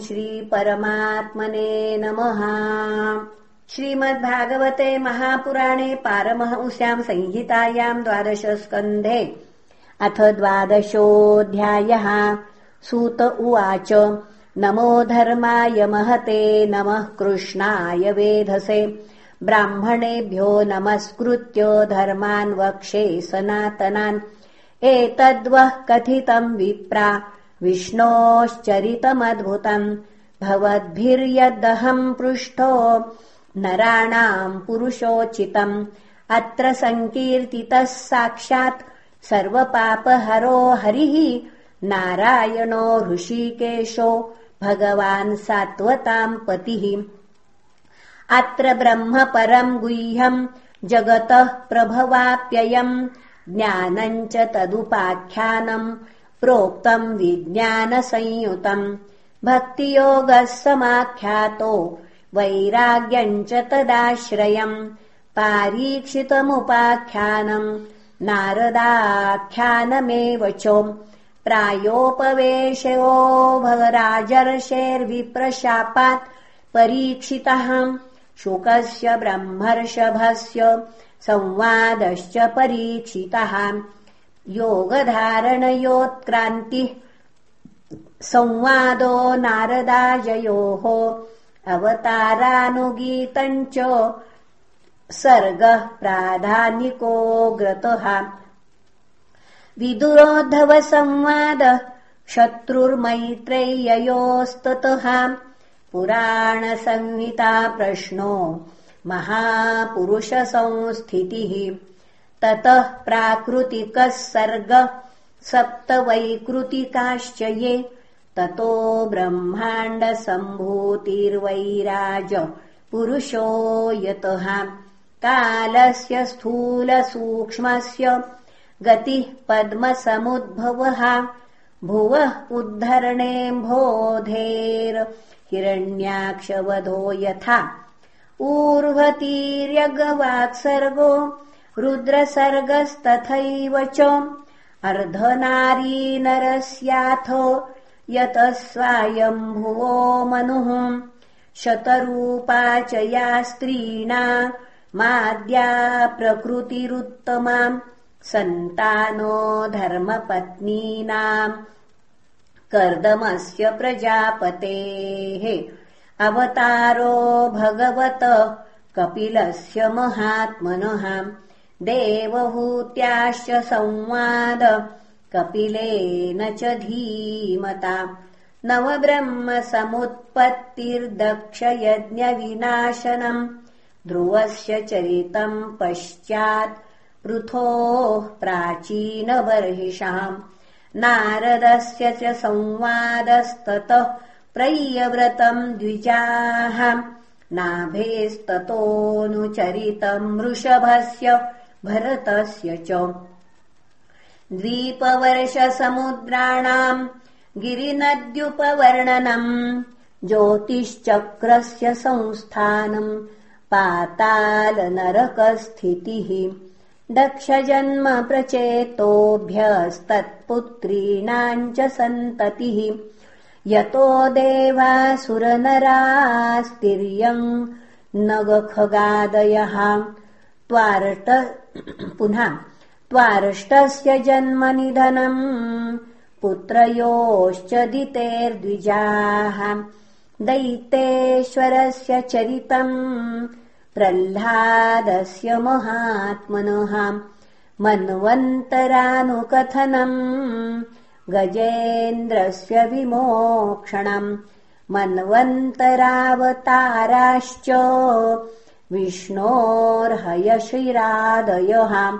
श्रीपरमात्मने नमः। श्रीमद्भागवते महापुराणे पारमहंस्याम् संहितायाम् द्वादशस्कन्धे। अथ द्वादशोऽध्यायः। सूत उवाच नमो धर्माय महते नमः कृष्णाय वेधसे। ब्राह्मणेभ्यो नमस्कृत्य धर्मान् वक्षे सनातनान्। एतद्वः कथितम् विप्रा विष्णोश्चरितमद्भुतम् भवद्भिर्यदहम् पृष्ठो नराणाम् पुरुषोचितम् अत्र सङ्कीर्तितः साक्षात् सर्वपापहरो हरिः। नारायणो ऋषिकेशो भगवान् सात्वताम् पतिः। अत्र ब्रह्म परम् गुह्यम् जगतः प्रभवाप्ययम् ज्ञानम् च तदुपाख्यानम् प्रोक्तम् विज्ञानसंयुतम् भक्तियोगः समाख्यातो वैराग्यम् च तदाश्रयम् पारीक्षितमुपाख्यानम् नारदाख्यानमेव च। प्रायोपवेशो भगराजर्षेर्विप्रशापात् परीक्षितः। शुकस्य ब्रह्मर्षभस्य संवादश्च परीक्षितः योगधारणयोत्क्रान्तिः। संवादो नारदाजयोः अवतारानुगीतम् च सर्गः प्राधानिकोऽग्रतः विदुरोद्धवसंवादः शत्रुर्मैत्रेययोस्ततः। पुराणसंहिता प्रश्नो महापुरुषसंस्थितिः ततः प्राकृतिकः सर्ग सप्तवैकृतिकाश्च ये। ततो ब्रह्माण्डसम्भूतिर्वैराज पुरुषो यतः। कालस्य स्थूलसूक्ष्मस्य गतिः पद्मसमुद्भवः। भुवः उद्धरणेऽम्भोधेर् हिरण्याक्षवधो यथा। ऊर्ध्वतीर्यगवात्सर्गो रुद्रसर्गस्तथैव च अर्धनारीनरस्याथ यतः स्वायम्भुवो मनुः शतरूपा च या स्त्रीणा माद्या प्रकृतिरुत्तमाम् सन्तानो धर्मपत्नीनाम् कर्दमस्य प्रजापतेः अवतारो भगवत कपिलस्य महात्मनः देवहूत्याश्च संवाद कपिलेन च धीमता। नवब्रह्मसमुत्पत्तिर्दक्षयज्ञविनाशनम् ध्रुवस्य चरितम् पश्चात् पृथोः प्राचीनबर्हिषाम्। नारदस्य च संवादस्ततः प्रय्यव्रतम् द्विजाः। नाभेस्ततोऽनुचरितम् वृषभस्य भरतस्य च। द्वीपवर्षसमुद्राणाम् गिरिनद्युपवर्णनम् ज्योतिश्चक्रस्य संस्थानम् पातालनरकस्थितिः दक्षजन्म प्रचेतोऽभ्यस्तत्पुत्रीणाम् च सन्ततिः। यतो देवासुरनरास्तिर्यम् नगखगादयः त्वार्ट पुनः त्वार्ष्टस्य जन्मनिधनम् पुत्रयोश्च दितेर्द्विजाः दैतेश्वरस्य चरितम् प्रह्लादस्य महात्मनः मन्वन्तरानुकथनम् गजेन्द्रस्य विमोक्षणम् मन्वन्तरावताराश्च विष्णोर्हयशिरादयः।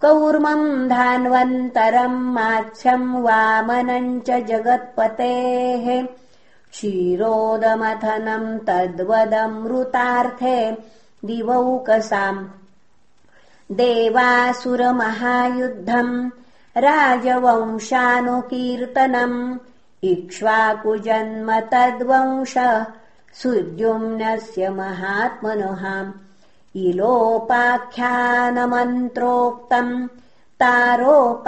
कौर्मम् धान्वन्तरम् मात्स्यम् वामनम् च जगत्पतेः। क्षीरोदमथनम् तद्वदमृतार्थे दिवौकसाम् देवासुरमहायुद्धम् राजवंशानुकीर्तनम् इक्ष्वाकुजन्म तद्वंश सुद्युम्नस्य महात्मनः इलोपाख्यानमन्त्रोक्तम् तारोपाख्यानमेव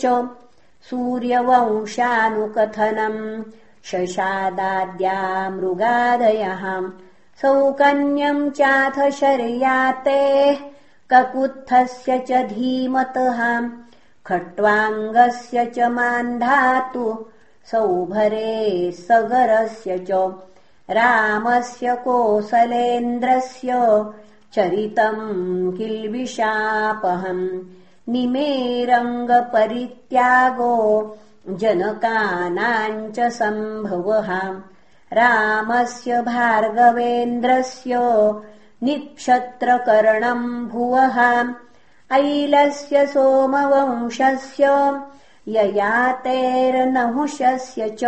च सूर्यवंशानुकथनम् शशादाद्या मृगादयः सौकन्यम् चाथ शर्यातेः ककुत्थस्य च धीमतः खट्वाङ्गस्य च मान्धातु सौभरे सगरस्य च रामस्य कोसलेन्द्रस्य चरितम् किल्बिषापहम् निमेरङ्गपरित्यागो जनकानाम् च सम्भवः। रामस्य भार्गवेन्द्रस्य निक्षत्रकर्णम् भुवः। ऐलस्य सोमवंशस्य ययातेर्नहुषस्य च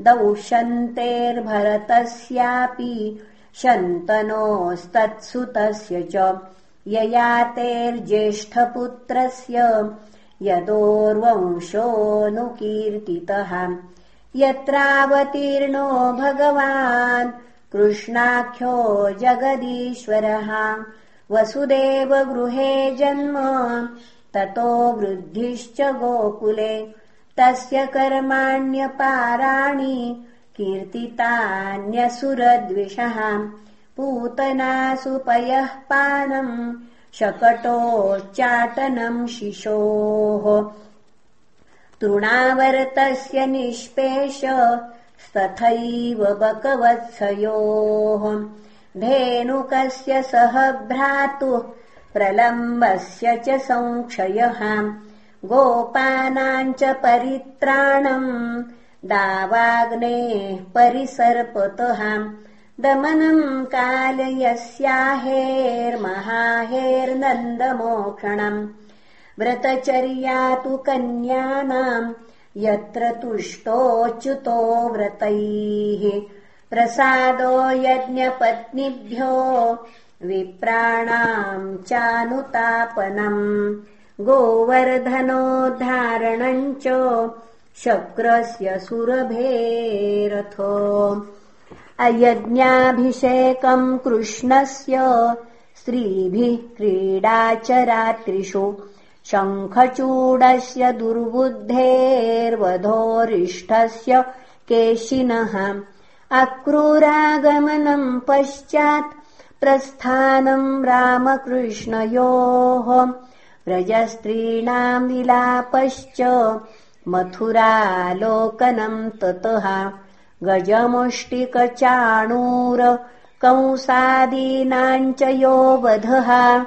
दौशन्तेर्भरतस्यापि शन्तनोस्तत्सुतस्य च ययातेर्ज्येष्ठपुत्रस्य यदोर्वंशोऽनुकीर्तितः यत्रावतीर्णो भगवान् कृष्णाख्यो जगदीश्वरः। वसुदेवगृहे जन्म ततो वृद्धिश्च गोकुले। तस्य कर्माण्यपाराणि कीर्तितान्यसुरद्विषः। पूतनासुपयः पानम् शकटोच्चाटनम् शिशोः। तृणावर्तस्य निष्पेष तथैव बकवत्सयोः। धेनुकस्य सह भ्रातुः प्रलम्बस्य च संक्षयः गोपानाम् च परित्राणम् दावाग्नेः परिसर्पतः। दमनम् कालयस्याहेर्महाहेर्नन्दमोक्षणम्। व्रतचर्या तु कन्यानाम् यत्र तुष्टोच्युतो व्रतैः। प्रसादो यज्ञपत्निभ्यो विप्राणाम् चानुतापनम् गोवर्धनोद्धारणम् च शक्रस्य सुरभेरथो। अयज्ञाभिषेकम् कृष्णस्य स्त्रीभिः क्रीडाचरात्रिषु शङ्खचूडस्य दुर्बुद्धेर्वधोरिष्ठस्य केशिनः। अक्रूरागमनम् पश्चात् प्रस्थानम् रामकृष्णयोः। व्रजस्त्रीणाम् विलापश्च मथुरालोकनम् ततः। गजमुष्टिकचाणूर कंसादीनाम् च यो वधः।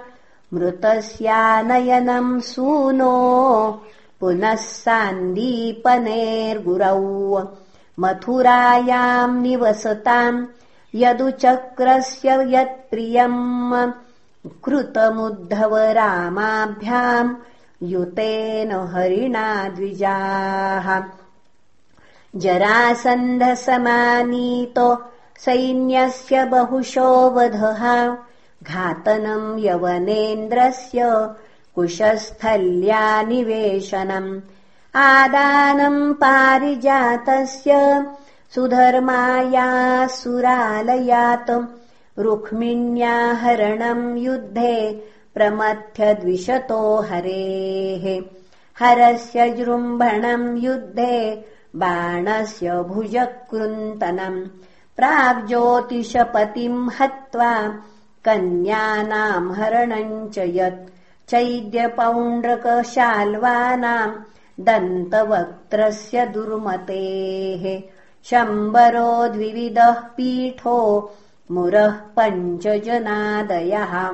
मृतस्यानयनम् सूनो पुनः सान्दीपनेर्गुरौ। मथुरायाम् निवसताम् यदुचक्रस्य यत्प्रियम् कृतमुद्धव रामाभ्याम् युतेन हरिणा द्विजाः। जरासन्धसमानीतो सैन्यस्य बहुशो वधः घातनम् यवनेन्द्रस्य कुशस्थल्या निवेशनम् आदानम् पारिजातस्य सुरालयात् रुक्मिण्याहरणम् युद्धे प्रमथ्यद्विशतो हरेः। हरस्य जृम्भणम् युद्धे बाणस्य भुजकृन्तनम् प्राग्ज्योतिषपतिम् हत्वा कन्यानाम् हरणम् च यत् चैद्यपौण्ड्रकशाल्वानाम् दन्तवक्त्रस्य दुर्मतेः शम्बरो द्विविदः पीठो मुरः पञ्चजनादयः।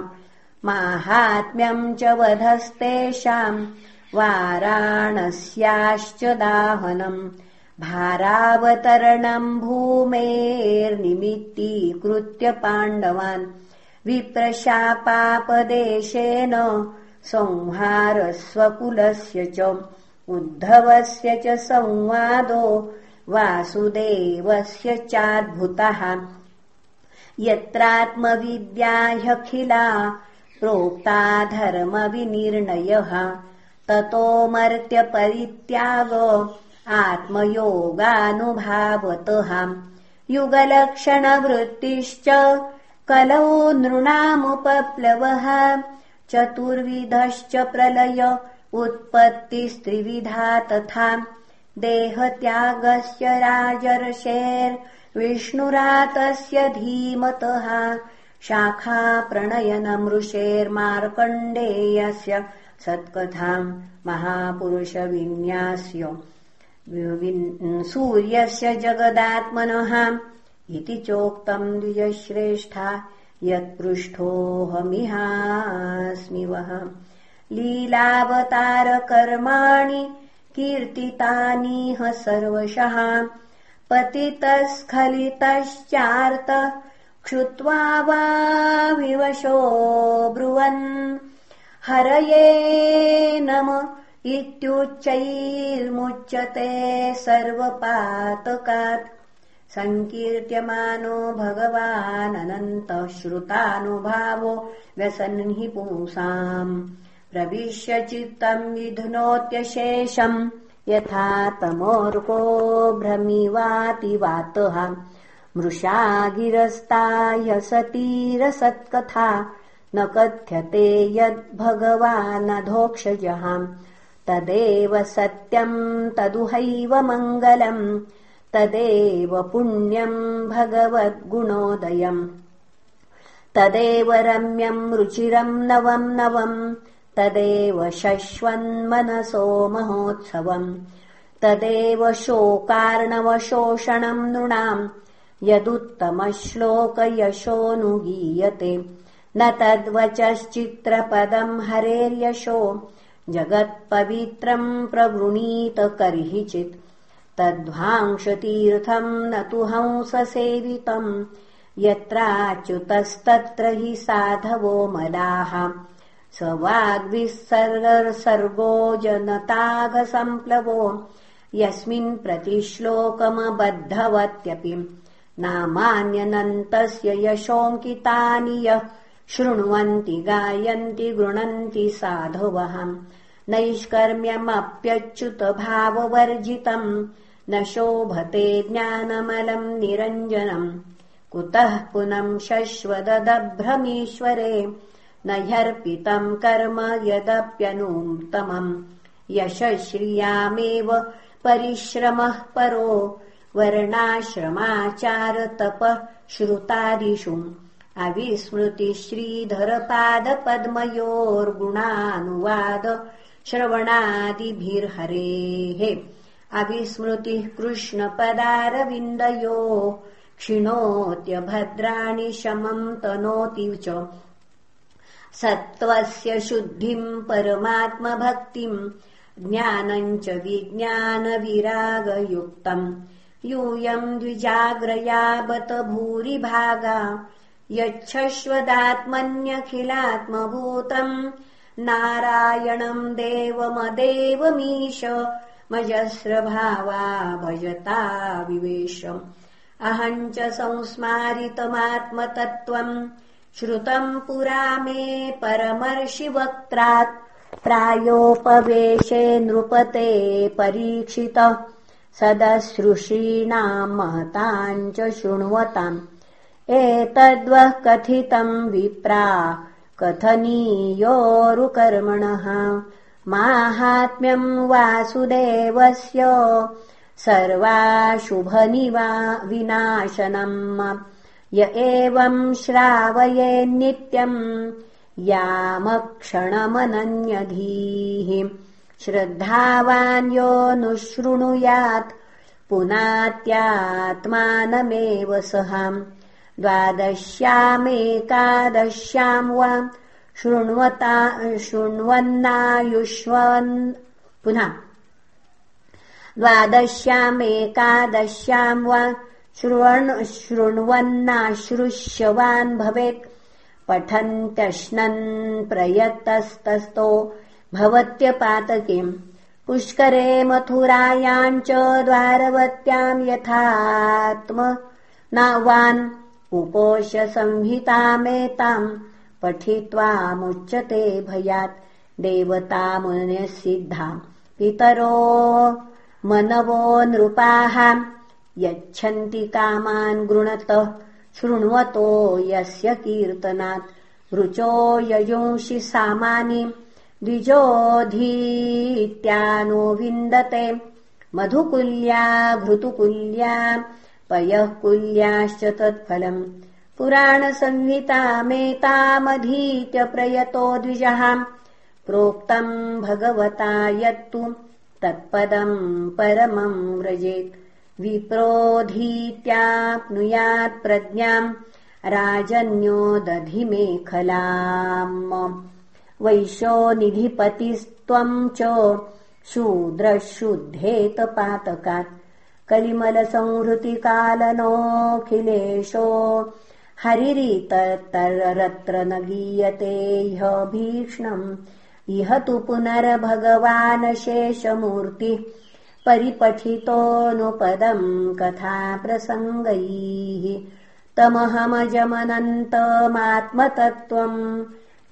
माहात्म्यम् च वधस्तेषाम् वाराणस्याश्च दाहनम् भारावतरणम् भूमेर्निमित्तीकृत्य पाण्डवान्। विप्रशापापदेशेन संहारस्वकुलस्य च उद्धवस्य च संवादो वासुदेवस्य चाद्भुतः यत्रात्मविद्याह्यखिला प्रोक्ता धर्मविनिर्णयः ततो मर्त्यपरित्याग आत्मयोगानुभावतः। युगलक्षणवृत्तिश्च कलौ नृणामुपप्लवः। चतुर्विधश्च प्रलय उत्पत्तिस्त्रिविधा तथा देहत्यागस्य राजर्षेर्विष्णुरातस्य धीमतः शाखा प्रणयनमृषेर्मार्कण्डेयस्य सत्कथाम् महापुरुषविन्यास्य। सूर्यस्य जगदात्मनः इति चोक्तम् द्विजश्रेष्ठा यत्पृष्ठोऽहमिहास्मि वः। लीलावतारकर्माणि कीर्तितानिह सर्वशः पतितस्खलितश्चार्त क्षुत्वा वा विवशो ब्रुवन्। हरये नम इत्युच्चैर्मुच्यते सर्वपातकात्। सङ्कीर्त्यमानो भगवानन्तः श्रुतानुभावो व्यसन्हि पुंसाम् प्रविश्य चित्तम् विधुनोत्यशेषम् यथा तमोर्को भ्रमिवातिवातः। मृषा गिरस्तायसतीरसत्कथा न कथ्यते यद्भगवानधोक्षजहाम् तदेव सत्यम् तदुहैव मङ्गलम् तदेव पुण्यम् भगवद्गुणोदयम्। तदेव रम्यम् रुचिरम् नवम् नवम् तदेव शश्वन्मनसो महोत्सवम्। तदेव शोकार्णवशोषणम् नृणाम्। यदुत्तमश्लोकयशोऽनुगीयते। न तद्वचश्चित्रपदम् हरेर्यशो। जगत्पवित्रम् प्रवृणीत कर्हिचित्। तद्ध्वांशतीर्थम् न तु हंससेवितम्। यत्राच्युतस्तत्र हि साधवो मलाः स वाग्विःसर्गर्सर्गो जनताघसम्प्लवो। यस्मिन् प्रतिश्लोकमबद्धवत्यपि। नामान्यनन्तस्य यशोऽङ्कितानि यः शृण्वन्ति गायन्ति गृणन्ति साधवः। नैष्कर्म्यमप्यच्युतभाववर्जितम्। न शोभते ज्ञानमलम् निरञ्जनम्। कुतः पुनम् शश्वदभ्रमीश्वरे न ह्यर्पितम् कर्म यदप्यनूत्तमम्। यशश्रियामेव परिश्रमः परो वर्णाश्रमाचारतपः श्रुतादिषु अविस्मृतिश्रीधरपादपद्मयोर्गुणानुवाद श्रवणादिभिर्हरेः। अविस्मृतिः कृष्णपदारविन्दयो क्षिणोत्यभद्राणि शमम् तनोति च सत्त्वस्य शुद्धिम् परमात्मभक्तिम् ज्ञानम् च विज्ञानविरागयुक्तम् यूयम् द्विजाग्रयावत भूरिभागा यच्छश्वदात्मन्यखिलात्मभूतम् नारायणम् देवमदेवमीश मजस्रभावा भजता विवेशम्। अहम् च संस्मारितमात्मतत्त्वम् श्रुतम् पुरा मे परमर्षिवक्त्रात् प्रायोपवेशे नृपते परीक्षित सदसृषीणाम् महताम् च शृण्वताम्। एतद्वः कथितम् विप्रा कथनीयोरुकर्मणः। माहात्म्यम् वासुदेवस्य सर्वाशुभनिवा विनाशनम् य एवम् श्रावयेन्नित्यम् यामक्षणमनन्यधीः। श्रद्धावान् योऽनुशृणुयात् पुनात्यात्मानमेव सहाम् द्वादश्यामेकादश्याम् वा शृण्वता शृण्वन्नायुष्वन्। पुनः। द्वादश्यामेकादश्याम् वा शृण् शृण्वन्नाश्रुष्यवान् भवेत्। पठन्त्यश्नन् प्रयतस्तस्तो। भवत्यपातकीम्। पुष्करे मथुरायाम् च द्वारवत्याम् यथात्म। नावान् उपोषसंहितामेताम्। पठित्वामुच्यते भयात्। देवतामुनिसिद्धा पितरो मनवो नृपाः यच्छन्ति कामान् गृणत शृण्वतो यस्य कीर्तनात्। रुचो ययुंषि सामानि द्विजोऽधीत्यानो विन्दते। मधुकुल्या घृतुकुल्या पयः कुल्याश्च तत्फलम्। पुराणसंहितामेतामधीत्य प्रयतो द्विजः। प्रोक्तम् भगवता यत्तु तत्पदम् परमम् व्रजेत् विप्रोधीत्याप्नुयात् प्रज्ञाम् राजन्यो दधिमेखलाम् वैशो निधिपतिस्त्वम् च शूद्रः शुद्धेत पातकात् कलिमलसंहृतिकालनोऽखिलेशो हरिरितरत्र न गीयते ह्य भीक्ष्णम्। इह तु पुनर्भगवान् शेषमूर्तिः परिपठितोऽनुपदम् कथाप्रसङ्गैः तमहमजमनन्तमात्मतत्त्वम्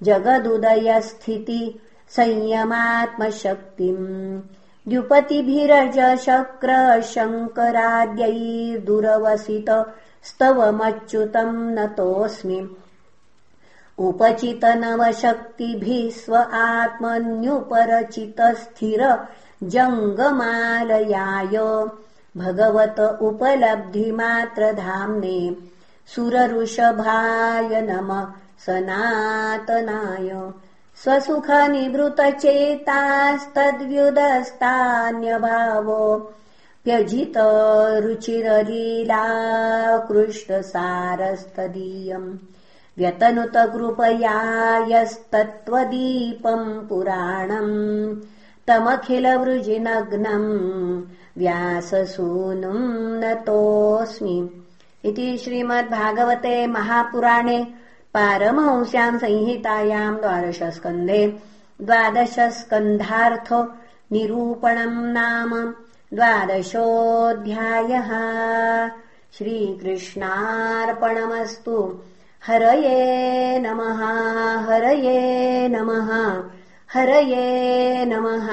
जगदुदयस्थिति संयमात्मशक्तिम् द्युपतिभिरज शक्र शङ्कराद्यैर्दुरवसित स्तवमच्युतम् नतोऽस्मि उपचितनवशक्तिभिः स्व आत्मन्युपरचितस्थिर जङ्गमालयाय। भगवत उपलब्धिमात्रधाम्ने सुरऋषभाय नमः सनातनाय। स्वसुखनिवृतचेतास्तद्व्युदस्तान्यभावो व्यजित रुचिरलीलाकृष्टसारस्तदीयम्। व्यतनुत कृपया यस्तत्त्वदीपम् पुराणम् तमखिलवृजिनग्नम् व्याससूनुम् नतोऽस्मि। इति श्रीमद्भागवते महापुराणे पारमहंस्याम् संहितायाम् द्वादशस्कन्धे। द्वादशस्कन्धार्थ निरूपणम् नाम द्वादशोऽध्यायः। श्रीकृष्णार्पणमस्तु। हरये नमः हरये नमः हरये नमः